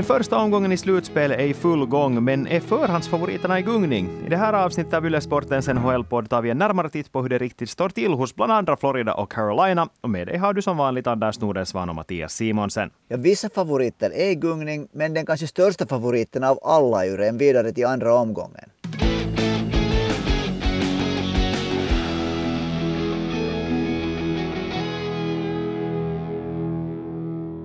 Den första omgången i slutspelet är i full gång, men är förhandsfavoriterna i gungning? I det här avsnittet av Yle Sportens NHL-podd tar vi en närmare titt på hur det riktigt står till hos bland andra Florida och Carolina. Och med dig har du som vanligt Anders Nordensvan och Mattias Simonsen. Ja, vissa favoriter är i gungning, men den kanske största favoriten av alla är ju redan vidare till andra omgången.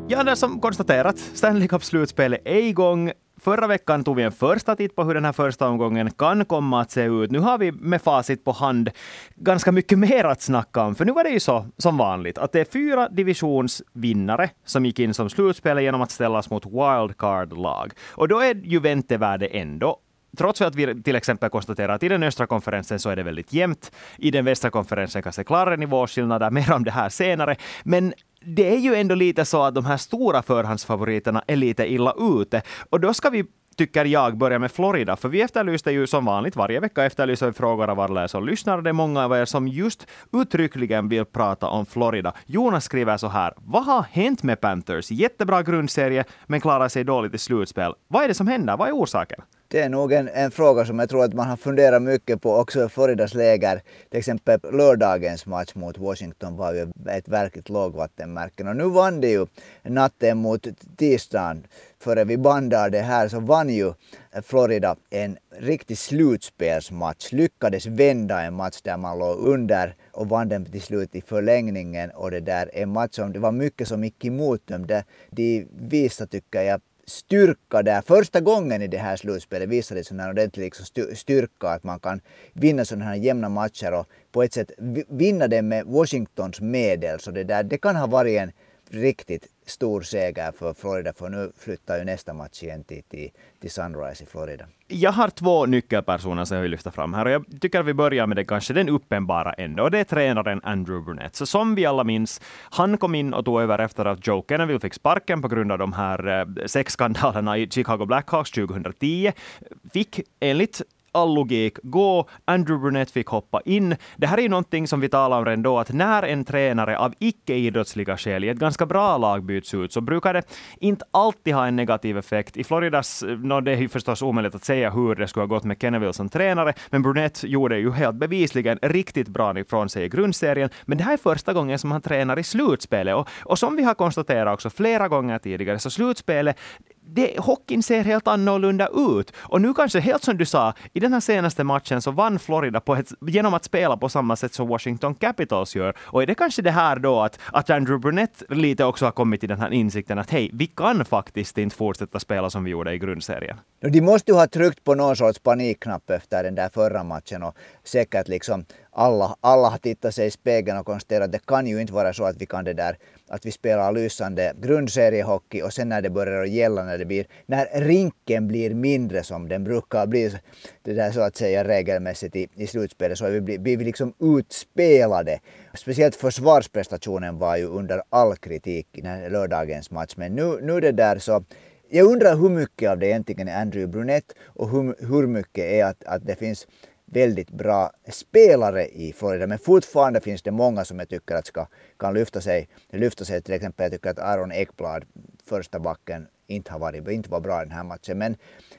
Ja, det som konstaterat, Stanley Cup-slutspelet är igång. Förra veckan tog vi en första titt på hur den här första omgången kan komma att se ut. Nu har vi med facit på hand ganska mycket mer att snacka om, för nu var det ju så som vanligt att det är fyra divisionsvinnare som gick in som slutspel genom att ställas mot wildcard-lag. Och då är ju väntevärde ändå trots att vi till exempel konstaterar att i den östra konferensen så är det väldigt jämnt. I den västra konferensen kanske klarare nivåskillnader, mer om det här senare. Men det är ju ändå lite så att de här stora förhandsfavoriterna är lite illa ute. Och då ska vi tycker jag, börja med Florida. För vi efterlyste ju som vanligt, varje vecka efterlyser vi frågor av alla er som lyssnar. Det är många av er som just uttryckligen vill prata om Florida. Jonas skriver så här. Vad har hänt med Panthers? Jättebra grundserie, men klarar sig dåligt i slutspel. Vad är det som händer? Vad är orsaken? Det är nog en, en, fråga som jag tror att man har funderat mycket på också i Floridas läger. Till exempel lördagens match mot Washington var ju ett verkligt lågvattenmärke. Och nu vann det ju natten mot tisdagen. Före vi bandar det här så vann ju Florida en riktig slutspelsmatch. Lyckades vända en match där man låg under och vann den till slut i förlängningen. Och det där en match som det var mycket som gick emot dem. De visade tycker jag styrka där. Första gången i det här slutspelet visade det sig en ordentlig liksom styrka att man kan vinna sådana här jämna matcher och på ett sätt vinna det med Washingtons medel. Så det, där, det kan ha varit en riktigt stor seger för Florida, för nu flyttar ju nästa match igen till, till, till Sunrise i Florida. Jag har två nyckelpersoner som jag vill lyfta fram här och jag tycker att vi börjar med det kanske den uppenbara ändå, och det är tränaren Andrew Burnett. Så som vi alla minns, han kom in och tog över efter att Joe Kenneville fick sparken på grund av de här eh, sexskandalerna i Chicago Blackhawks 2010. Fick enligt all logik gå. Andrew Brunette fick hoppa in. Det här är ju någonting som vi talade om redan då, att när en tränare av icke-idrottsliga skäl i ett ganska bra lag byts ut, så brukar det inte alltid ha en negativ effekt. I Floridas, eh, no, det är ju förstås omöjligt att säga hur det skulle ha gått med Kenneville som tränare, men Brunette gjorde ju helt bevisligen riktigt bra ifrån sig i grundserien. Men det här är första gången som han tränar i slutspelet. Och, och som vi har konstaterat också flera gånger tidigare, så slutspelet det, hockeyn ser helt annorlunda ut. Och nu kanske, helt som du sa, i den här senaste matchen så vann Florida på ett, genom att spela på samma sätt som Washington Capitals gör. Och är det kanske det här då att, att Andrew Brunett lite också har kommit till den här insikten att hej, vi kan faktiskt inte fortsätta spela som vi gjorde i grundserien. De måste ju ha tryckt på någon sorts panikknapp efter den där förra matchen och säkert liksom alla, alla har tittat sig i spegeln och konstaterat att det kan ju inte vara så att vi kan det där att vi spelar lysande grundseriehockey och sen när det börjar gälla när det blir, när rinken blir mindre som den brukar bli, det där så att säga regelmässigt i, i slutspelet så blir vi, vi liksom utspelade. Speciellt försvarsprestationen var ju under all kritik i den lördagens match men nu, nu det där så jag undrar hur mycket av det egentligen är Andrew Brunette och hur, hur mycket är att, att det finns väldigt bra spelare i Florida. Men fortfarande finns det många som jag tycker att ska, kan lyfta sig. lyfta sig. Till exempel jag tycker att Aaron Ekblad, första backen, inte, har varit, inte var bra i den här matchen. Men,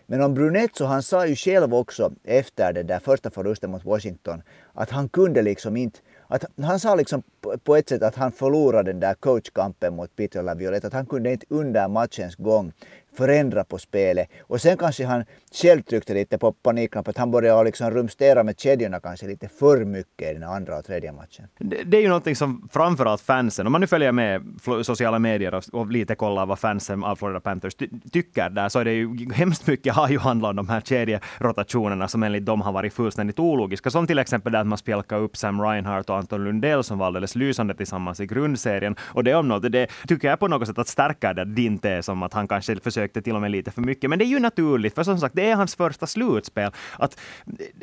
men om Brunetto, han sa ju själv också efter den där första förlusten mot Washington att han kunde liksom inte att han sa liksom på ett sätt att han förlorade den där coachkampen mot Peter Laviolette, att han kunde inte under matchens gång förändra på spelet. Och sen kanske han själv tryckte lite på panikknappen, att han började liksom rumstera med kedjorna kanske lite för mycket i den andra och tredje matchen. Det, det är ju någonting som framförallt fansen, om man nu följer med sociala medier och, och lite kollar vad fansen av Florida Panthers ty tycker där, så är det ju hemskt mycket har ju handlat om de här kedjerotationerna som enligt dem har varit fullständigt ologiska. Som till exempel det att man spjälkar upp Sam Reinhardt och Anton Lundell som var alldeles lysande tillsammans i grundserien. Och det om något, det tycker jag på något sätt att stärka det din tes om att han kanske försöker försökte till och med lite för mycket. Men det är ju naturligt, för som sagt, det är hans första slutspel. Att,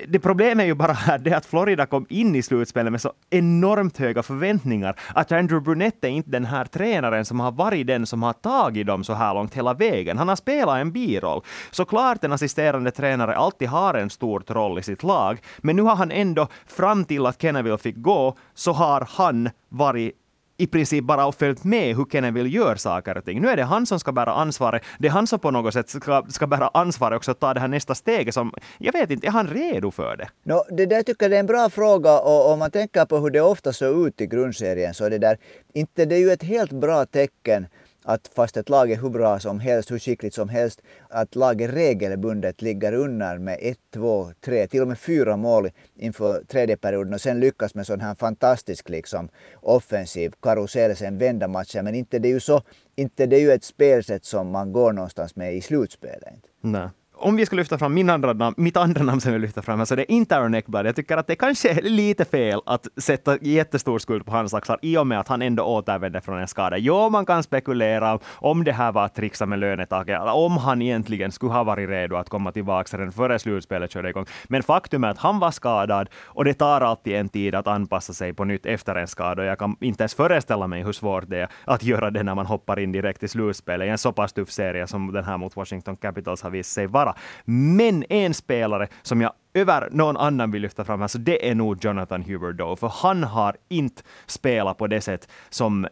det problemet är ju bara här det att Florida kom in i slutspelet med så enormt höga förväntningar. Att Andrew Brunette är inte den här tränaren som har varit den som har tagit dem så här långt hela vägen. Han har spelat en biroll. Såklart en assisterande tränare alltid har en stor roll i sitt lag, men nu har han ändå fram till att Kenneville fick gå, så har han varit i princip bara följt med hur Kenen vill göra saker och ting. Nu är det han som ska bära ansvaret. Det är han som på något sätt ska, ska bära ansvaret också och ta det här nästa steget. Som, jag vet inte, är han redo för det? No, det där tycker jag är en bra fråga och om man tänker på hur det ofta såg ut i grundserien så är det där, inte det är ju ett helt bra tecken att fast ett lag är hur bra som helst, hur skickligt som helst, att laget regelbundet ligger under med ett, två, tre, till och med fyra mål inför tredje perioden och sen lyckas med sån här fantastisk liksom offensiv karusell, sen vända matchen. Men inte det är ju så, inte det är ju ett spelsätt som man går någonstans med i slutspelet. Nej om vi ska lyfta fram min andra namn, mitt andra namn som jag lyfter fram, så det är inte Aaron Eckblad. Jag tycker att det kanske är lite fel att sätta jättestor skuld på hans axlar i och med att han ändå återvänder från en skada. Jo, man kan spekulera om det här var att trixa med lönetaket, eller om han egentligen skulle ha varit redo att komma tillbaka redan före slutspelet körde igång. Men faktum är att han var skadad och det tar alltid en tid att anpassa sig på nytt efter en skada. Jag kan inte ens föreställa mig hur svårt det är att göra det när man hoppar in direkt i slutspelet i en så pass tuff serie som den här mot Washington Capitals har visat sig vara. Men en spelare som jag över någon annan vill lyfta fram här, så det är nog Jonathan Huberdeau, för han har inte spelat på det sätt som...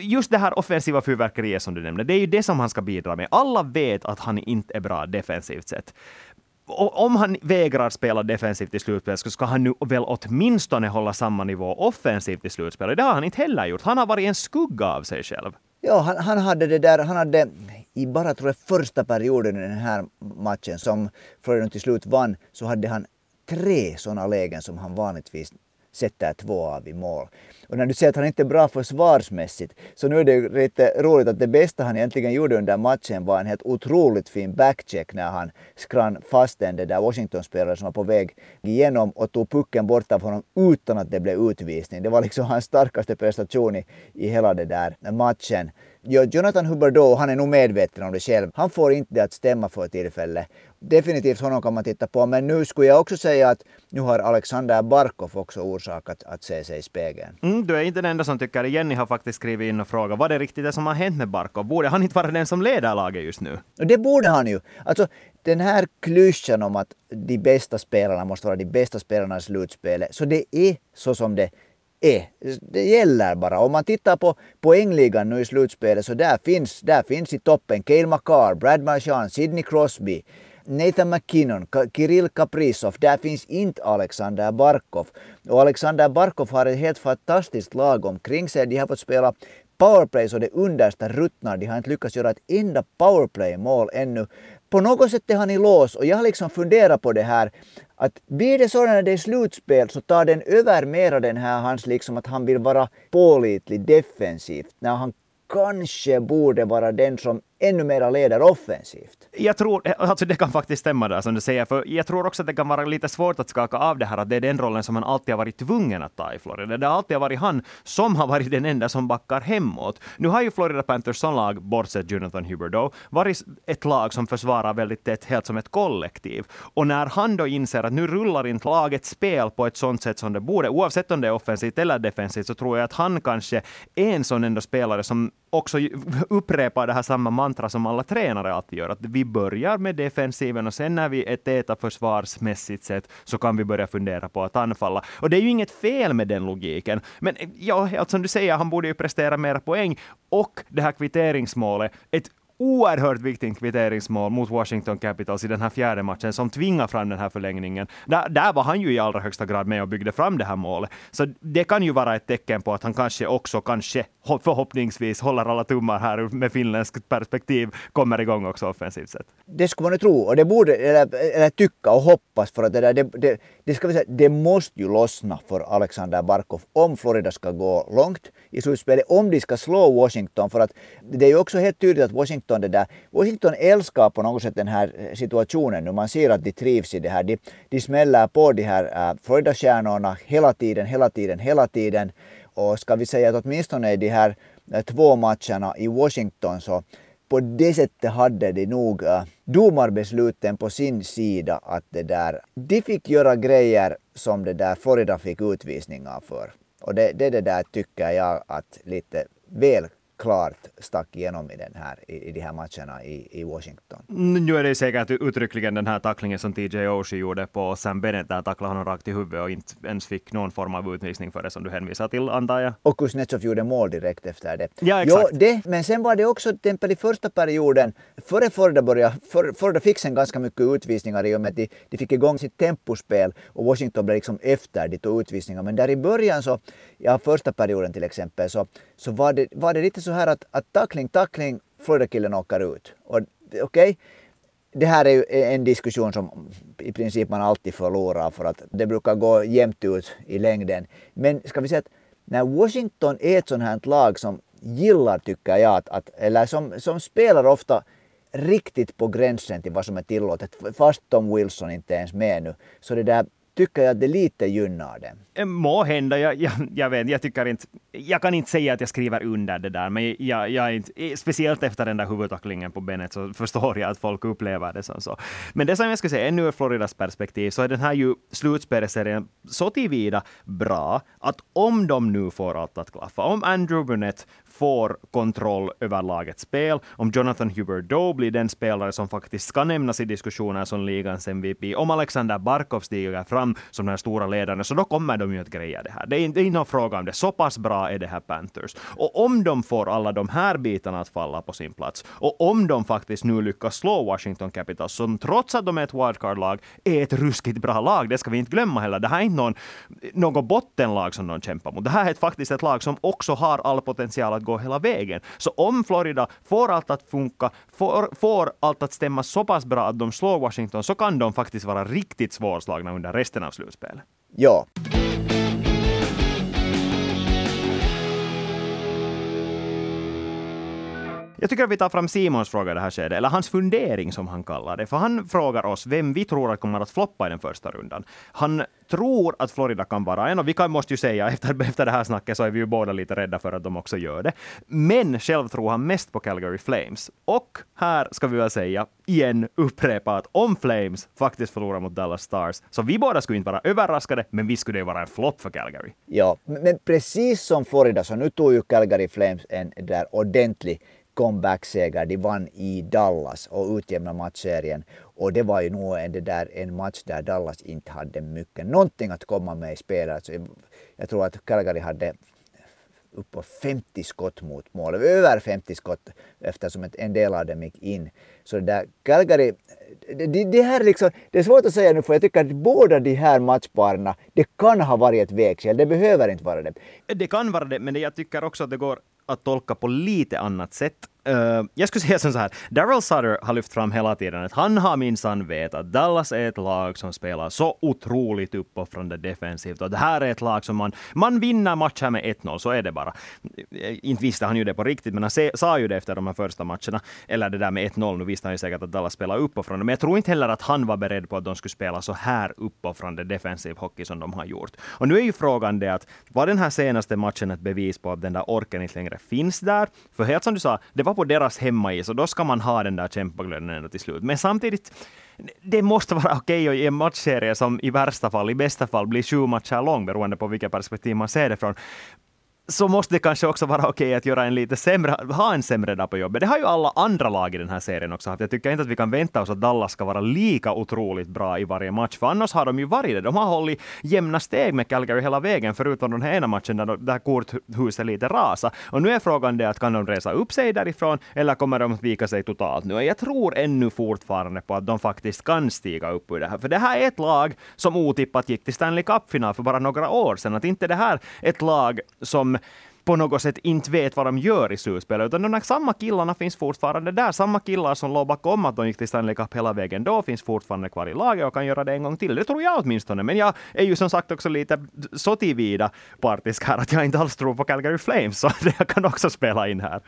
Just det här offensiva fyrverkeriet som du nämnde, det är ju det som han ska bidra med. Alla vet att han inte är bra defensivt sett om han vägrar spela defensivt i slutspel så ska han nu väl åtminstone hålla samma nivå offensivt i slutspel. Det har han inte heller gjort. Han har varit en skugga av sig själv. Ja, han, han, hade det där, han hade i bara tror jag första perioden i den här matchen som Frölunda till slut vann så hade han tre sådana lägen som han vanligtvis sätter två av i mål. Och när du säger att han inte är bra försvarsmässigt, så nu är det lite roligt att det bästa han egentligen gjorde under matchen var en helt otroligt fin backcheck när han skrann fast den där Washington-spelare som var på väg igenom och tog pucken bort av honom utan att det blev utvisning. Det var liksom hans starkaste prestation i, i hela den där matchen. Ja, Jonathan Huberdeau, han är nog medveten om det själv. Han får inte det att stämma för tillfället. Definitivt honom kan man titta på, men nu skulle jag också säga att nu har Alexander Barkov också orsak att, att se sig i spegeln. Mm, du är inte den enda som tycker det. Jenny har faktiskt skrivit in och frågat vad det riktigt är som har hänt med Barkov. Borde han inte vara den som leder laget just nu? Det borde han ju. Alltså, den här klyschan om att de bästa spelarna måste vara de bästa spelarna i slutspelet, så det är så som det är. Det gäller bara. Om man tittar på poängligan nu i slutspelet så där finns, där finns i toppen Cale Makar, Brad Marchand, Sidney Crosby, Nathan McKinnon, Kirill Kaprizov, där finns inte Alexander Barkov. Och Alexander Barkov har ett helt fantastiskt lag omkring sig. De har fått spela powerplay så det understa ruttnar. De har inte lyckats göra ett enda powerplay-mål ännu. På något sätt är han i lås och jag har liksom funderat på det här att blir det så när det är slutspel så tar den över mera den här hans liksom att han vill vara pålitlig defensivt när han kanske borde vara den som ännu mera leder offensivt. Jag tror, eh, alltså det kan faktiskt stämma där som du säger, för jag tror också att det kan vara lite svårt att skaka av det här att det är den rollen som han alltid har varit tvungen att ta i Florida. Det har alltid varit han som har varit den enda som backar hemåt. Nu har ju Florida Panthers som lag, bortsett Jonathan Huberdeau, varit ett lag som försvarar väldigt tätt, helt som ett kollektiv. Och när han då inser att nu rullar inte lagets spel på ett sånt sätt som det borde, oavsett om det är offensivt eller defensivt, så tror jag att han kanske är en sån enda spelare som också upprepar det här samma mantra som alla tränare alltid gör, att vi börjar med defensiven och sen när vi är täta försvarsmässigt sett så kan vi börja fundera på att anfalla. Och det är ju inget fel med den logiken. Men ja, alltså som du säger, han borde ju prestera mera poäng. Och det här kvitteringsmålet, ett oerhört viktigt kvitteringsmål mot Washington Capitals i den här fjärde matchen som tvingar fram den här förlängningen. Där, där var han ju i allra högsta grad med och byggde fram det här målet. Så det kan ju vara ett tecken på att han kanske också, kanske förhoppningsvis, håller alla tummar här med finländskt perspektiv, kommer igång också offensivt sett. Det skulle man ju tro och det borde, eller, eller tycka och hoppas för att det där, det, det, det, ska vi säga, det måste ju lossna för Alexander Barkov om Florida ska gå långt i slutspelet, om de ska slå Washington, för att det är ju också helt tydligt att Washington det där, Washington älskar på något sätt den här eh, situationen nu. Man ser att de trivs i det här. De, de smäller på de här äh, Florida-stjärnorna hela tiden, hela tiden, hela tiden. Och ska vi säga att åtminstone i de här äh, två matcherna i Washington så på det sättet hade de nog äh, domarbesluten på sin sida att det där, de fick göra grejer som det där Florida fick utvisningar för. Och det, det, det där tycker jag att lite väl klart stack igenom i, den här, i, i de här matcherna i, i Washington. Nu är det säkert uttryckligen den här tacklingen som TJ Oshie gjorde på Sam Bennett, där tacklade honom rakt i huvudet och inte ens fick någon form av utvisning för det som du hänvisar till, antar jag. Och Kuznetsov gjorde mål direkt efter det. Ja, exakt. Jo, det, men sen var det också tempel i första perioden, före Forda började, för, Forda fick sen ganska mycket utvisningar i och med att de, de fick igång sitt tempospel och Washington blev liksom efter de tog utvisningar. Men där i början så, ja första perioden till exempel, så, så var, det, var det lite så här att, att tackling, tackling, Florida-killen åker ut. Okej, okay, det här är ju e- en diskussion som i princip man alltid förlorar för att det brukar gå jämnt ut i längden. Men ska vi säga att när Washington är ett sånt här lag som gillar, tycker jag, att, att, eller som, som spelar ofta riktigt på gränsen till vad som är tillåtet, fast Tom Wilson inte ens med nu, så det där tycker jag att det lite gynnar det. Eh, må hända, jag, jag, jag, vet, jag tycker inte, jag kan inte säga att jag skriver under det där, men jag, jag inte, eh, speciellt efter den där huvudtacklingen på benet så förstår jag att folk upplever det som så. Men det som jag ska säga, ännu ur Floridas perspektiv, så är den här ju slutspelserien så tillvida bra att om de nu får allt att klaffa, om Andrew Burnett får kontroll över lagets spel, om Jonathan Huberdeau blir den spelare som faktiskt ska nämnas i diskussioner som ligans MVP, om Alexander Barkov stiger fram som den stora ledaren, så då kommer de ju att greja det här. Det är inte, det är någon fråga om det. Så pass bra är det här Panthers. Och om de får alla de här bitarna att falla på sin plats, och om de faktiskt nu lyckas slå Washington Capitals, som trots att de är ett wildcard-lag, är ett ruskigt bra lag, det ska vi inte glömma heller. Det här är inte någon, något bottenlag som de kämpar mot. Det här är faktiskt ett lag som också har all potential att gå hela vägen. Så om Florida får allt att funka, får, får allt att stämma så pass bra att de slår Washington, så kan de faktiskt vara riktigt svårslagna under resten av slutspelet. Ja. Jag tycker att vi tar fram Simons fråga i det här skedet, eller hans fundering som han kallar det. För han frågar oss vem vi tror att kommer att floppa i den första rundan. Han tror att Florida kan vara en, och vi kan, måste ju säga efter, efter det här snacket så är vi ju båda lite rädda för att de också gör det. Men själv tror han mest på Calgary Flames. Och här ska vi väl säga, igen upprepa att om Flames faktiskt förlorar mot Dallas Stars, så vi båda skulle inte vara överraskade, men vi skulle ju vara en flopp för Calgary. Ja, men precis som Florida så nu tog ju Calgary Flames en där ordentlig comeback-seger. De vann i Dallas och utjämnade matchserien. Och det var ju nog en, det där, en match där Dallas inte hade mycket, någonting att komma med i spelet. Alltså, jag tror att Calgary hade upp på 50 skott mot mål, över 50 skott eftersom en del av dem gick in. Så det där Calgary, det, det, här liksom, det är svårt att säga nu för jag tycker att båda de här matchparna, det kan ha varit ett vägskäl, det behöver inte vara det. Det kan vara det, men jag tycker också att det går att tolka på lite annat sätt. Uh, jag skulle säga så här, Daryl Sutter har lyft fram hela tiden att han har minsann vetat att Dallas är ett lag som spelar så otroligt uppoffrande defensivt och det här är ett lag som man, man vinner matcher med 1-0, så är det bara. Eh, inte visste han ju det på riktigt, men han se, sa ju det efter de här första matcherna, eller det där med 1-0, nu visste han ju säkert att Dallas spelar uppoffrande, men jag tror inte heller att han var beredd på att de skulle spela så här uppoffrande defensiv hockey som de har gjort. Och nu är ju frågan det att, var den här senaste matchen ett bevis på att den där orken inte längre finns där? För helt som du sa, det var på deras hemmais och då ska man ha den där kämpaglöden ända till slut. Men samtidigt, det måste vara okej okay att ge en matchserie som i värsta fall, i bästa fall, blir sju matcher lång beroende på vilket perspektiv man ser det från så måste det kanske också vara okej okay att göra en lite sämre, ha en sämre dag på jobbet. Det har ju alla andra lag i den här serien också haft. Jag tycker inte att vi kan vänta oss att Dallas ska vara lika otroligt bra i varje match, för annars har de ju varit det. De har hållit jämna steg med Calgary hela vägen, förutom den här ena matchen där, där korthuset lite rasa. Och nu är frågan det att kan de resa upp sig därifrån, eller kommer de att vika sig totalt nu? Jag tror ännu fortfarande på att de faktiskt kan stiga upp ur det här, för det här är ett lag som otippat gick till Stanley Cup-final för bara några år sedan. Att inte det här ett lag som på något sätt inte vet vad de gör i slutspelet, utan de där samma killarna finns fortfarande där. Samma killar som låg bakom att de gick till Stanley Cup hela vägen då finns fortfarande kvar i laget och kan göra det en gång till. Det tror jag åtminstone. Men jag är ju som sagt också lite så tillvida partisk här att jag inte alls tror på Calgary Flames, så det kan också spela in här.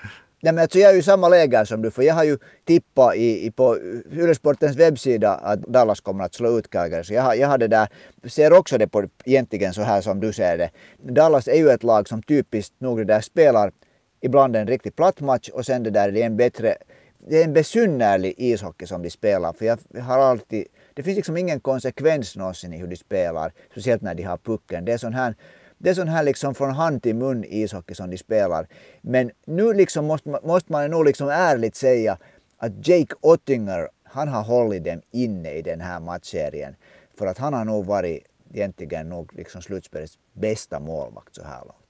Nej, men alltså jag är ju i samma läge som du, för jag har ju tippat i, i på Ylesportens webbsida att Dallas kommer att slå ut Calgary. Så jag, har, jag har det där, ser också det på egentligen så här som du ser det. Dallas är ju ett lag som typiskt nog det där spelar ibland en riktigt platt match och sen det där det är en bättre det är en besynnerlig ishockey som de spelar. För jag har alltid, det finns liksom ingen konsekvens någonsin i hur de spelar. Speciellt när de har pucken. Det är sån här det är sån här liksom från hand till mun ishockey som de spelar. Men nu liksom måste, måste man nog liksom ärligt säga att Jake Ottinger, han har hållit dem inne i den här matchserien. För att han har nog varit egentligen nog liksom slutspelets bästa målvakt så här långt.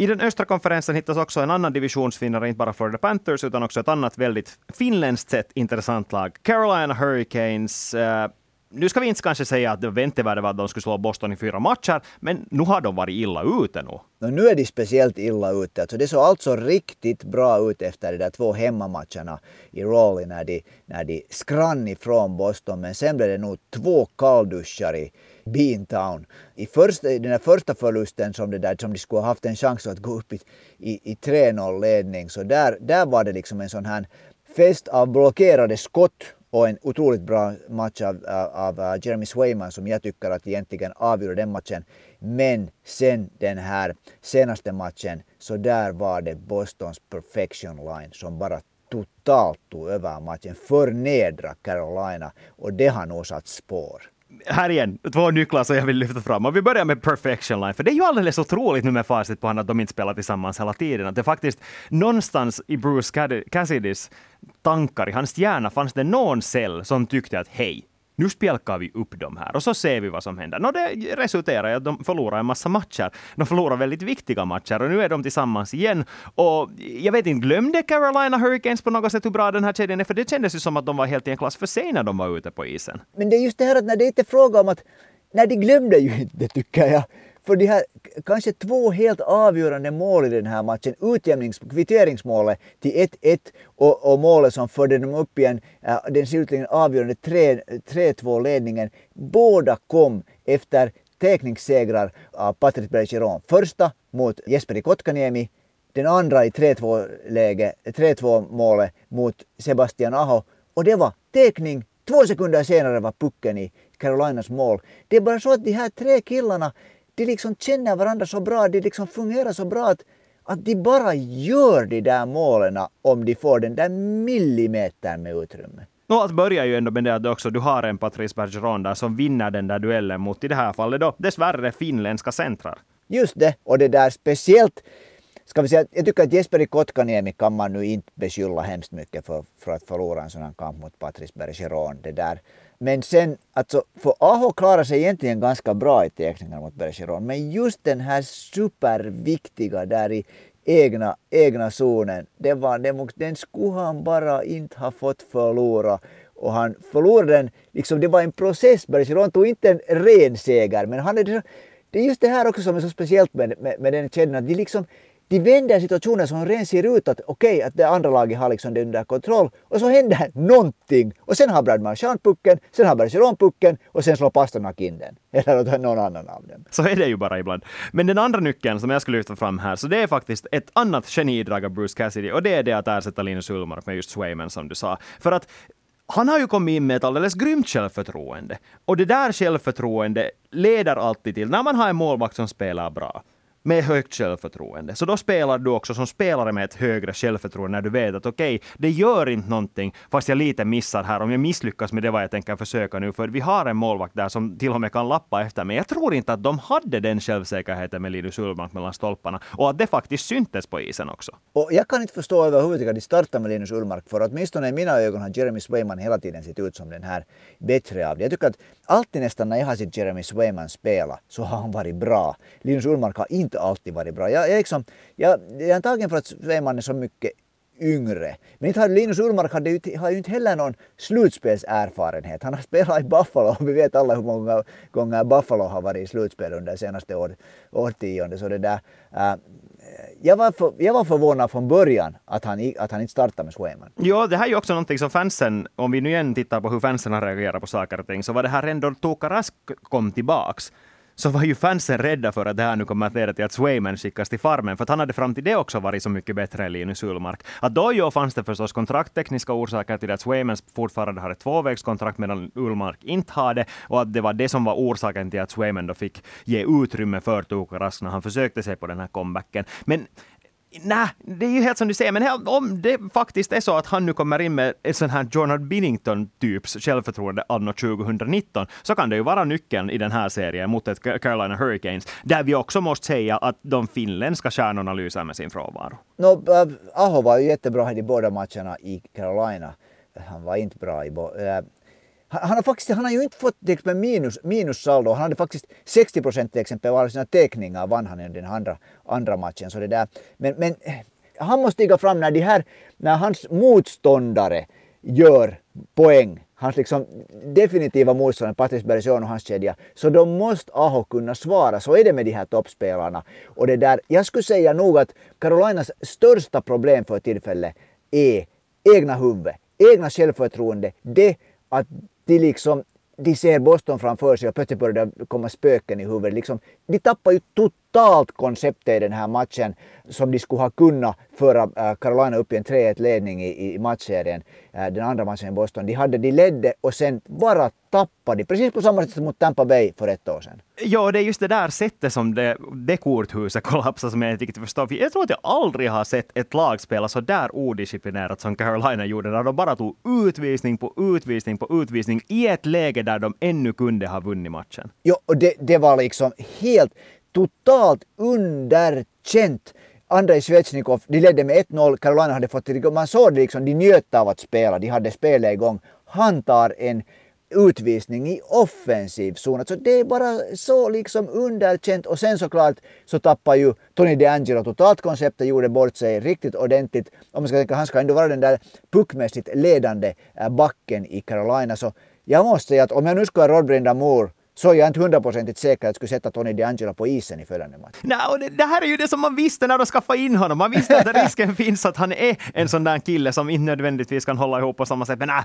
I den östra konferensen hittas också en annan divisionsvinnare, inte bara Florida Panthers, utan också ett annat väldigt finländskt sett intressant lag. Carolina Hurricanes. Uh, nu ska vi inte kanske säga att det väntevärde var att de skulle slå Boston i fyra matcher, men nu har de varit illa ute nu. nu är de speciellt illa ute. Alltså det såg alltså riktigt bra ut efter de där två hemmamatcherna i Raleigh när de, när de skrann ifrån Boston. Men sen blev det nog två kallduschar i, Beantown. I, första, I den här första förlusten som, det där, som de skulle ha haft en chans att gå upp i, i, i 3-0 ledning, så där, där var det liksom en sån här fest av blockerade skott och en otroligt bra match av, av, av, eh, Jeremy Swayman som jag tycker att egentligen avgjorde den matchen. Men sen den här senaste matchen så där var det Bostons perfection line som bara totalt tog över matchen, förnedra Carolina och det har nog satt spår här igen, två nycklar som jag vill lyfta fram. Och vi börjar med Perfection Line, för det är ju alldeles otroligt nu med facit på att de inte spelar tillsammans hela tiden. Att det faktiskt någonstans i Bruce Cassidys tankar, i hans hjärna, fanns det någon cell som tyckte att hej, nu spjälkar vi upp dem här och så ser vi vad som händer. No, det resulterar i att de förlorar en massa matcher. De förlorar väldigt viktiga matcher och nu är de tillsammans igen. Och jag vet inte, glömde Carolina Hurricanes på något sätt hur bra den här kedjan är? För det kändes ju som att de var helt i en klass för sig när de var ute på isen. Men det är just det här att när det inte är fråga om att Nej, de glömde ju inte tycker jag. För de här kanske två helt avgörande mål i den här matchen, utjämnings kvitteringsmålet till 1-1 och, och målet som förde dem upp igen, äh, den slutligen avgörande 3-2 ledningen, båda kom efter tekningssegrar av Patrick Bergeron. Första mot Jesperi Kotkaniemi, den andra i 3-2 läge, 3-2 målet mot Sebastian Aho och det var tekning. Två sekunder senare var pucken i Carolinas mål. Det är bara så att de här tre killarna de liksom känner varandra så bra, de liksom fungerar så bra att, att de bara gör de där målen om de får den där millimetern med utrymme. No, att börja ju ändå med det att också du har en Patrice Bergeron där som vinner den där duellen mot, i det här fallet då, dessvärre finländska centrar. Just det, och det där speciellt ska vi säga, jag tycker att Jesper Kotkaniemi kan man nu inte beskylla hemskt mycket för, för att förlora en sån här kamp mot Patrice Bergeron. Det där men sen, alltså, för Aho klarar sig egentligen ganska bra i teckningar mot Bergeron. Men just den här superviktiga där i egna, egna zonen, det var, den, den skulle han bara inte ha fått förlora. Och han förlorade den, liksom det var en process. Bergeron tog inte en ren seger, men han är, det är just det här också som är så speciellt med, med, med den kedjan, att de liksom de vänder situationen som ren ser ut att okej, okay, att det andra laget har liksom det under kontroll och så händer någonting och sen har Brad Marchand pucken, sen har Bergeron pucken och sen slår Pasternak in den. Eller någon annan av dem. Så är det ju bara ibland. Men den andra nyckeln som jag skulle lyfta fram här, så det är faktiskt ett annat genidrag av Bruce Cassidy och det är det att ersätta Linus Ullmark med just Swayman som du sa. För att han har ju kommit in med ett alldeles grymt självförtroende. Och det där självförtroende leder alltid till, när man har en målvakt som spelar bra, med högt självförtroende. Så då spelar du också som spelare med ett högre självförtroende när du vet att okej, okay, det gör inte någonting fast jag lite missar här om jag misslyckas med det vad jag tänker försöka nu. För vi har en målvakt där som till och med kan lappa efter mig. Jag tror inte att de hade den självsäkerheten med Linus Ullmark mellan stolparna och att det faktiskt syntes på isen också. Och jag kan inte förstå överhuvudtaget att de startar med Linus Ullmark för åtminstone i mina ögon har Jeremy Swayman hela tiden sett ut som den här bättre av det. Jag tycker att alltid nästan när jag har sett Jeremy Swayman spela så har han varit bra. Linus Ullmark har inte inte alltid varit bra. Jag, jag, liksom, jag, jag är antagligen för att Sveman är så mycket yngre. Men inte har Linus Ullmark hade ju, har ju inte heller någon slutspelserfarenhet. Han har spelat i Buffalo och vi vet alla hur många gånger Buffalo har varit i slutspel under senaste år, årtiondet. Så det där, äh, jag, var för, jag var förvånad från början att han, att han inte startade med Swayman. Ja, det här är ju också någonting som fansen, om vi nu igen tittar på hur fansen har reagerat på saker och ting, så var det här ändå Tuukka Rask kom tillbaks så var ju fansen rädda för att det här nu kommer att leda till att Swayman skickas till Farmen, för att han hade fram till det också varit så mycket bättre än Linus Ullmark. Att då ju fanns det förstås kontrakttekniska orsaker till att Swayman fortfarande har ett tvåvägskontrakt medan Ullmark inte har det, och att det var det som var orsaken till att Swayman då fick ge utrymme för Tuukka Rask när han försökte sig på den här comebacken. Men Nej, det är ju helt som du säger, men om det faktiskt är så att han nu kommer in med en sån här Jordan Binnington-typs självförtroende anno 2019, så kan det ju vara nyckeln i den här serien mot ett Carolina Hurricanes, där vi också måste säga att de finländska stjärnorna lyser med sin frånvaro. No, äh, Aho var ju jättebra i båda matcherna i Carolina. Han var inte bra i båda äh, han har, faktiskt, han har ju inte fått till exempel minus, minussaldo. Han hade faktiskt 60 procent till exempel av sina teckningar vann han i den andra, andra matchen. Så det där. Men, men han måste stiga fram när, de här, när hans motståndare gör poäng. Hans liksom definitiva motståndare, Patrice Bergeron och hans kedja. Så då måste Aho kunna svara. Så är det med de här toppspelarna. Och det där, jag skulle säga nog att Carolinas största problem för tillfället är egna huvud, egna självförtroende. Det att de liksom de ser Boston framför sig och plötsligt börjar det komma spöken i huvudet. Liksom, de tappar ju totalt konceptet i den här matchen som de skulle ha kunnat föra äh, Carolina upp i en 3-1 ledning i, i matchserien. Äh, den andra matchen i Boston. De, hade, de ledde och sen bara tappade de. Precis på samma sätt som mot Tampa Bay för ett år sedan. Ja, det är just det där sättet som det, det korthuset kollapsar som jag inte riktigt förstår. Jag tror att jag aldrig har sett ett lag spela så där odisciplinerat som Carolina gjorde, när de bara tog utvisning på utvisning på utvisning i ett läge där de ännu kunde ha vunnit matchen. Ja, och det, det var liksom helt totalt underkänt. Andrei Svechnikov, de ledde med 1-0. Carolina hade fått det Man såg det liksom, de njöt av att spela. De hade spelet igång. Han tar en utvisning i offensiv zon. Alltså det är bara så liksom underkänt. Och sen såklart så tappar ju Tony DeAngelo totalt konceptet, gjorde bort sig riktigt ordentligt. Om man ska tänka, han ska ändå vara den där puckmässigt ledande eh, backen i Carolina. Så jag måste säga att om jag nu skulle vara Rodbrinda Moore så är jag inte hundraprocentigt säker att jag skulle sätta Tony DeAngelo på isen i följande match. Nej, och det, det, här är ju det som man visste när de skaffade in honom. Man visste att risken finns att han är en sån där kille som inte nödvändigtvis kan hålla ihop på samma sätt. Men nej,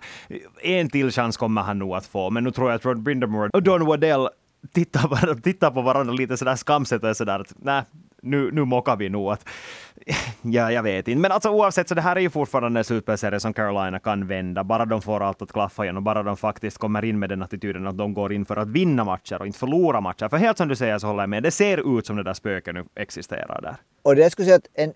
en till chans kommer han nog att få. Men nu tror jag att Rod Brindamore och Don Waddell tittar, tittar på varandra lite sådär skamset och sådär att nej, nu, nu mockar vi nog att ja, jag vet inte. Men alltså oavsett, så det här är ju fortfarande en superserie som Carolina kan vända, bara de får allt att klaffa igen och bara de faktiskt kommer in med den attityden att de går in för att vinna matcher och inte förlora matcher. För helt som du säger så håller jag med, det ser ut som det där spöket nu existerar där. Och det jag skulle säga att en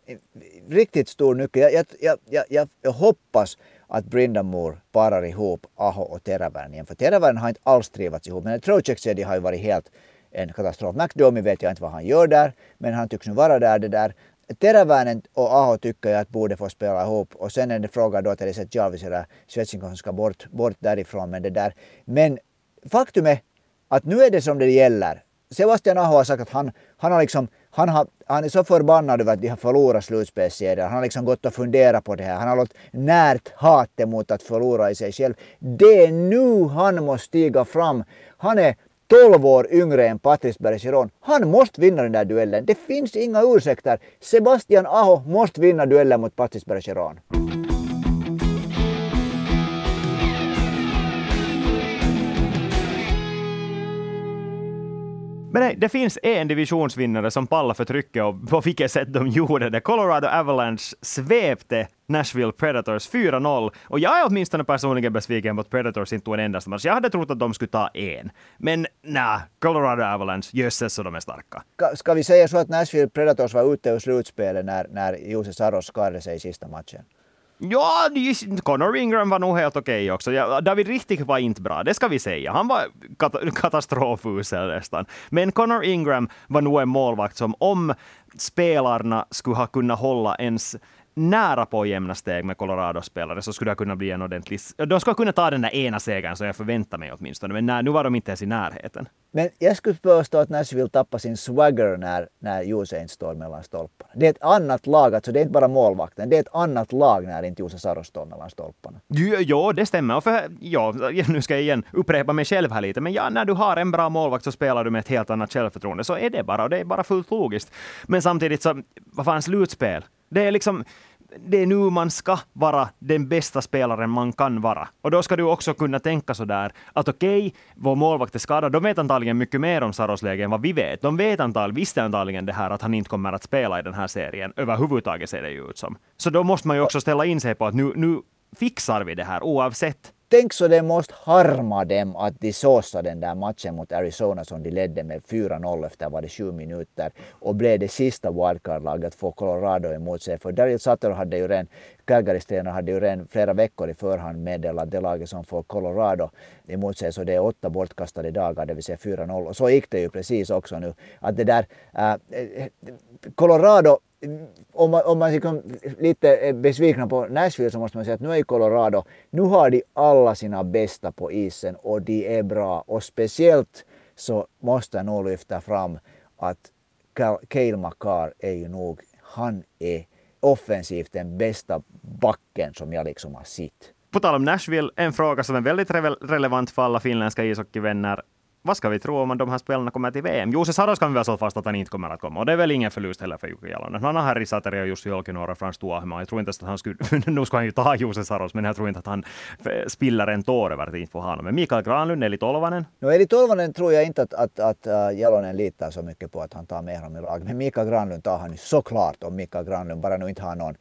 riktigt stor nyckel, jag, jag, jag, jag, jag hoppas att Brindamore parar ihop Aho och Teräväinen igen. För Teräväinen har inte alls trivats ihop. Men Trocheck har ju varit helt en katastrof. McDomi vet jag inte vad han gör där, men han tycks nu vara där. Det där. Teräväinen och Aho tycker jag att borde få spela ihop och sen är det fråga då till exempel Jarvis eller Svetsinko som ska bort, bort därifrån. Men, det där. men faktum är att nu är det som det gäller. Sebastian Aho har sagt att han, han, har liksom, han, har, han är så förbannad över att de har förlorat slutspelsserien. Han har liksom gått och funderat på det här. Han har låtit närt hatet mot att förlora i sig själv. Det är nu han måste stiga fram. Han är 12 år yngre än Patrice Bergeron. Han måste vinna den där duellen. Det finns inga ursäkter. Sebastian Aho måste vinna duellen mot Patrice Bergeron. Men nej, det finns en divisionsvinnare som pallar för trycket och på vilket sätt de gjorde det. Colorado Avalanche svepte Nashville Predators 4-0. Och jag är åtminstone personligen besviken på att Predators inte tog en endaste match. Jag hade trott att de skulle ta en. Men nej, Colorado Avalanche, jösses så de är starka. Ska vi säga så att Nashville Predators var ute ur slutspelet när, när Jose Saros skadade sig i sista matchen? Ja, Connor Ingram var nog helt okej okay också. Ja, David Richtig var inte bra, det ska vi säga. Han var kat katastrofusel nästan. Men Connor Ingram var nog en målvakt som om spelarna skulle ha kunnat hålla ens nära på jämna steg med Colorado-spelare så skulle det kunna bli en ordentlig... De skulle kunna ta den där ena segern som jag förväntar mig åtminstone, men nej, nu var de inte ens i närheten. Men jag skulle påstå att Nashville tappar sin swagger när, när inte står mellan stolparna. Det är ett annat lag, alltså det är inte bara målvakten, det är ett annat lag när inte Jose Saros står mellan stolparna. Ja, det stämmer. Och för, ja, nu ska jag igen upprepa mig själv här lite, men ja, när du har en bra målvakt så spelar du med ett helt annat självförtroende, så är det bara, och det är bara fullt logiskt. Men samtidigt så, vad fan, slutspel. Det är liksom det är nu man ska vara den bästa spelaren man kan vara. Och då ska du också kunna tänka sådär att okej, okay, vår målvakt är skadad. De vet antagligen mycket mer om Saros läge än vad vi vet. De vet antagligen, visste antagligen det här att han inte kommer att spela i den här serien. Överhuvudtaget ser det ju ut som. Så då måste man ju också ställa in sig på att nu, nu fixar vi det här oavsett tänk så det måste harma dem att de såsade den där matchen mot Arizona som de ledde med 4-0 efter var det sju minuter och blev det sista wildcard-laget att få Colorado emot sig. För Daryl Sutter hade ju redan, Calgary hade ju redan flera veckor i förhand meddelat att det laget som får Colorado emot sig så det är åtta bortkastade dagar, det vill säga 4-0. Och så gick det ju precis också nu. Att det där, äh, Colorado om man, om man liksom lite är besvikna på Nashville så måste man säga att nu är ju Colorado, nu har de alla sina bästa på isen och de är bra. Och speciellt så måste jag nog lyfta fram att Cale Makar är ju nog, han är offensivt den bästa backen som jag liksom har sett. På tal om Nashville, en fråga som är väldigt re relevant för alla finländska ishockeyvänner vad ska vi tro om de här spelarna kommer till VM? Jose Saros kan vi väl alltså slå fast att han inte kommer att komma. Och det är väl ingen förlust heller för Jukka Jalonen. Han har Harry Sateri och Jussi Jolkinuora och Frans Jag tror inte att han skulle... nu ska han ju ta Jose Saros, men jag tror inte att han eh, spiller en tår över att inte få ha honom. Men Mikael Granlund, Eli Tolvanen? No, Eli Tolvanen tror jag inte att, att, att uh, Jalonen litar så mycket på att han tar med honom i lag. Men Mikael Granlund tar han ju såklart om Mikael Granlund bara nu inte har någon,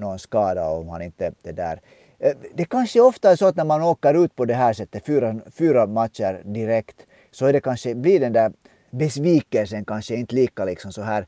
någon skada och om han inte det där Eh, det kanske ofta är så att när man åker ut på det här sättet, fyra, fyra matcher direkt, så är det kanske, blir den där besvikelsen kanske inte lika liksom så här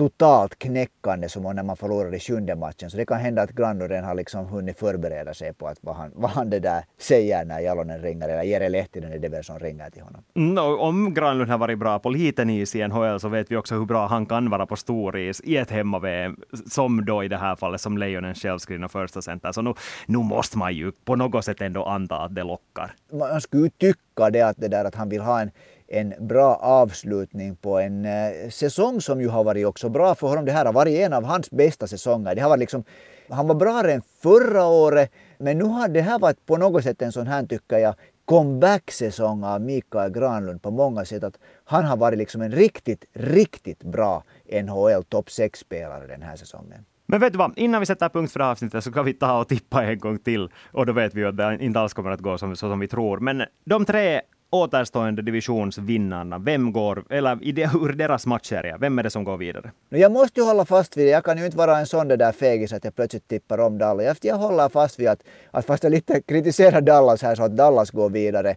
totalt knäckande som när man förlorar i sjunde matchen. Så det kan hända att Granlund har liksom hunnit förbereda sig på att vad han, vad han det där säger när Jalonen ringer, eller Jere Lehtinen är det väl som ringer till honom. No, om Granlund har varit bra på liten is i NHL så vet vi också hur bra han kan vara på stor is i ett hemma-VM, som då i det här fallet som Lejonens självskrivna första center. Så nu, nu måste man ju på något sätt ändå anta att det lockar. Man skulle ju tycka det att, det där att han vill ha en en bra avslutning på en eh, säsong som ju har varit också bra för honom. Det här har varit en av hans bästa säsonger. Det har varit liksom, han var bra än förra året, men nu har det här varit på något sätt en sån här, tycker jag, comeback-säsong av Mikael Granlund på många sätt. Att han har varit liksom en riktigt, riktigt bra NHL topp 6-spelare den här säsongen. Men vet du vad, innan vi sätter punkt för det här avsnittet så kan vi ta och tippa en gång till. Och då vet vi ju att det inte alls kommer att gå som, så som vi tror. Men de tre återstående divisionsvinnarna, vem går, eller ur deras matcher, vem är det som går vidare? Jag måste ju hålla fast vid det. Jag kan ju inte vara en sån där fegis att jag plötsligt tippar om Dallas. Jag håller fast vid att, att fast jag lite kritiserar Dallas här så att Dallas går vidare.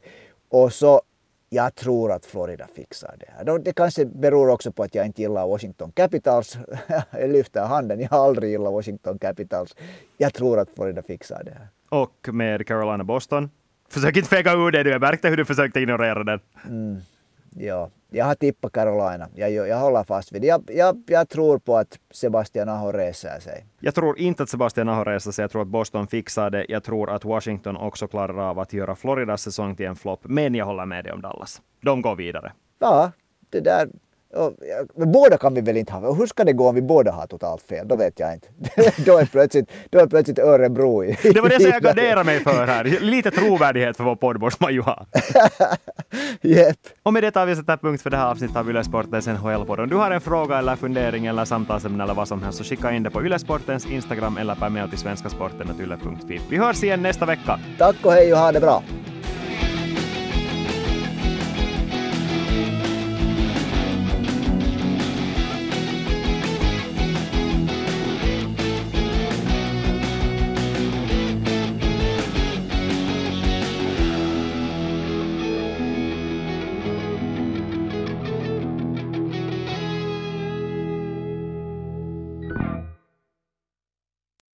Och så jag tror att Florida fixar det här. Det kanske beror också på att jag inte gillar Washington Capitals. jag lyfter handen, jag har aldrig gillat Washington Capitals. Jag tror att Florida fixar det här. Och med Carolina Boston? Försök inte fega ur det, du. jag märkte hur du försökte ignorera den. Mm. Ja, jag har tippat Carolina. Jag, jag håller fast vid det. Jag, jag, jag tror på att Sebastian Aho reser sig. Jag tror inte att Sebastian Aho reser sig. Jag tror att Boston fixar det. Jag tror att Washington också klarar av att göra Floridas säsong till en flopp. Men jag håller med dig om Dallas. De går vidare. Ja, det där men båda kan vi väl inte ha? Hur ska det gå om vi båda har totalt fel? Då vet jag inte. då, är plötsligt, då är plötsligt Örebro i... Det var det som jag garderade mig för här. Lite trovärdighet för vår podd måste man ju ha. yep. Och med det tar vi sätter punkt för det här avsnittet av Ylesportens NHL-podd. Om du har en fråga eller fundering eller samtalsämne eller vad som helst så skicka in det på Ylesportens Instagram eller per mail till svenskasporten.yle.fi. Vi hörs igen nästa vecka. Tack och hej och ha det bra.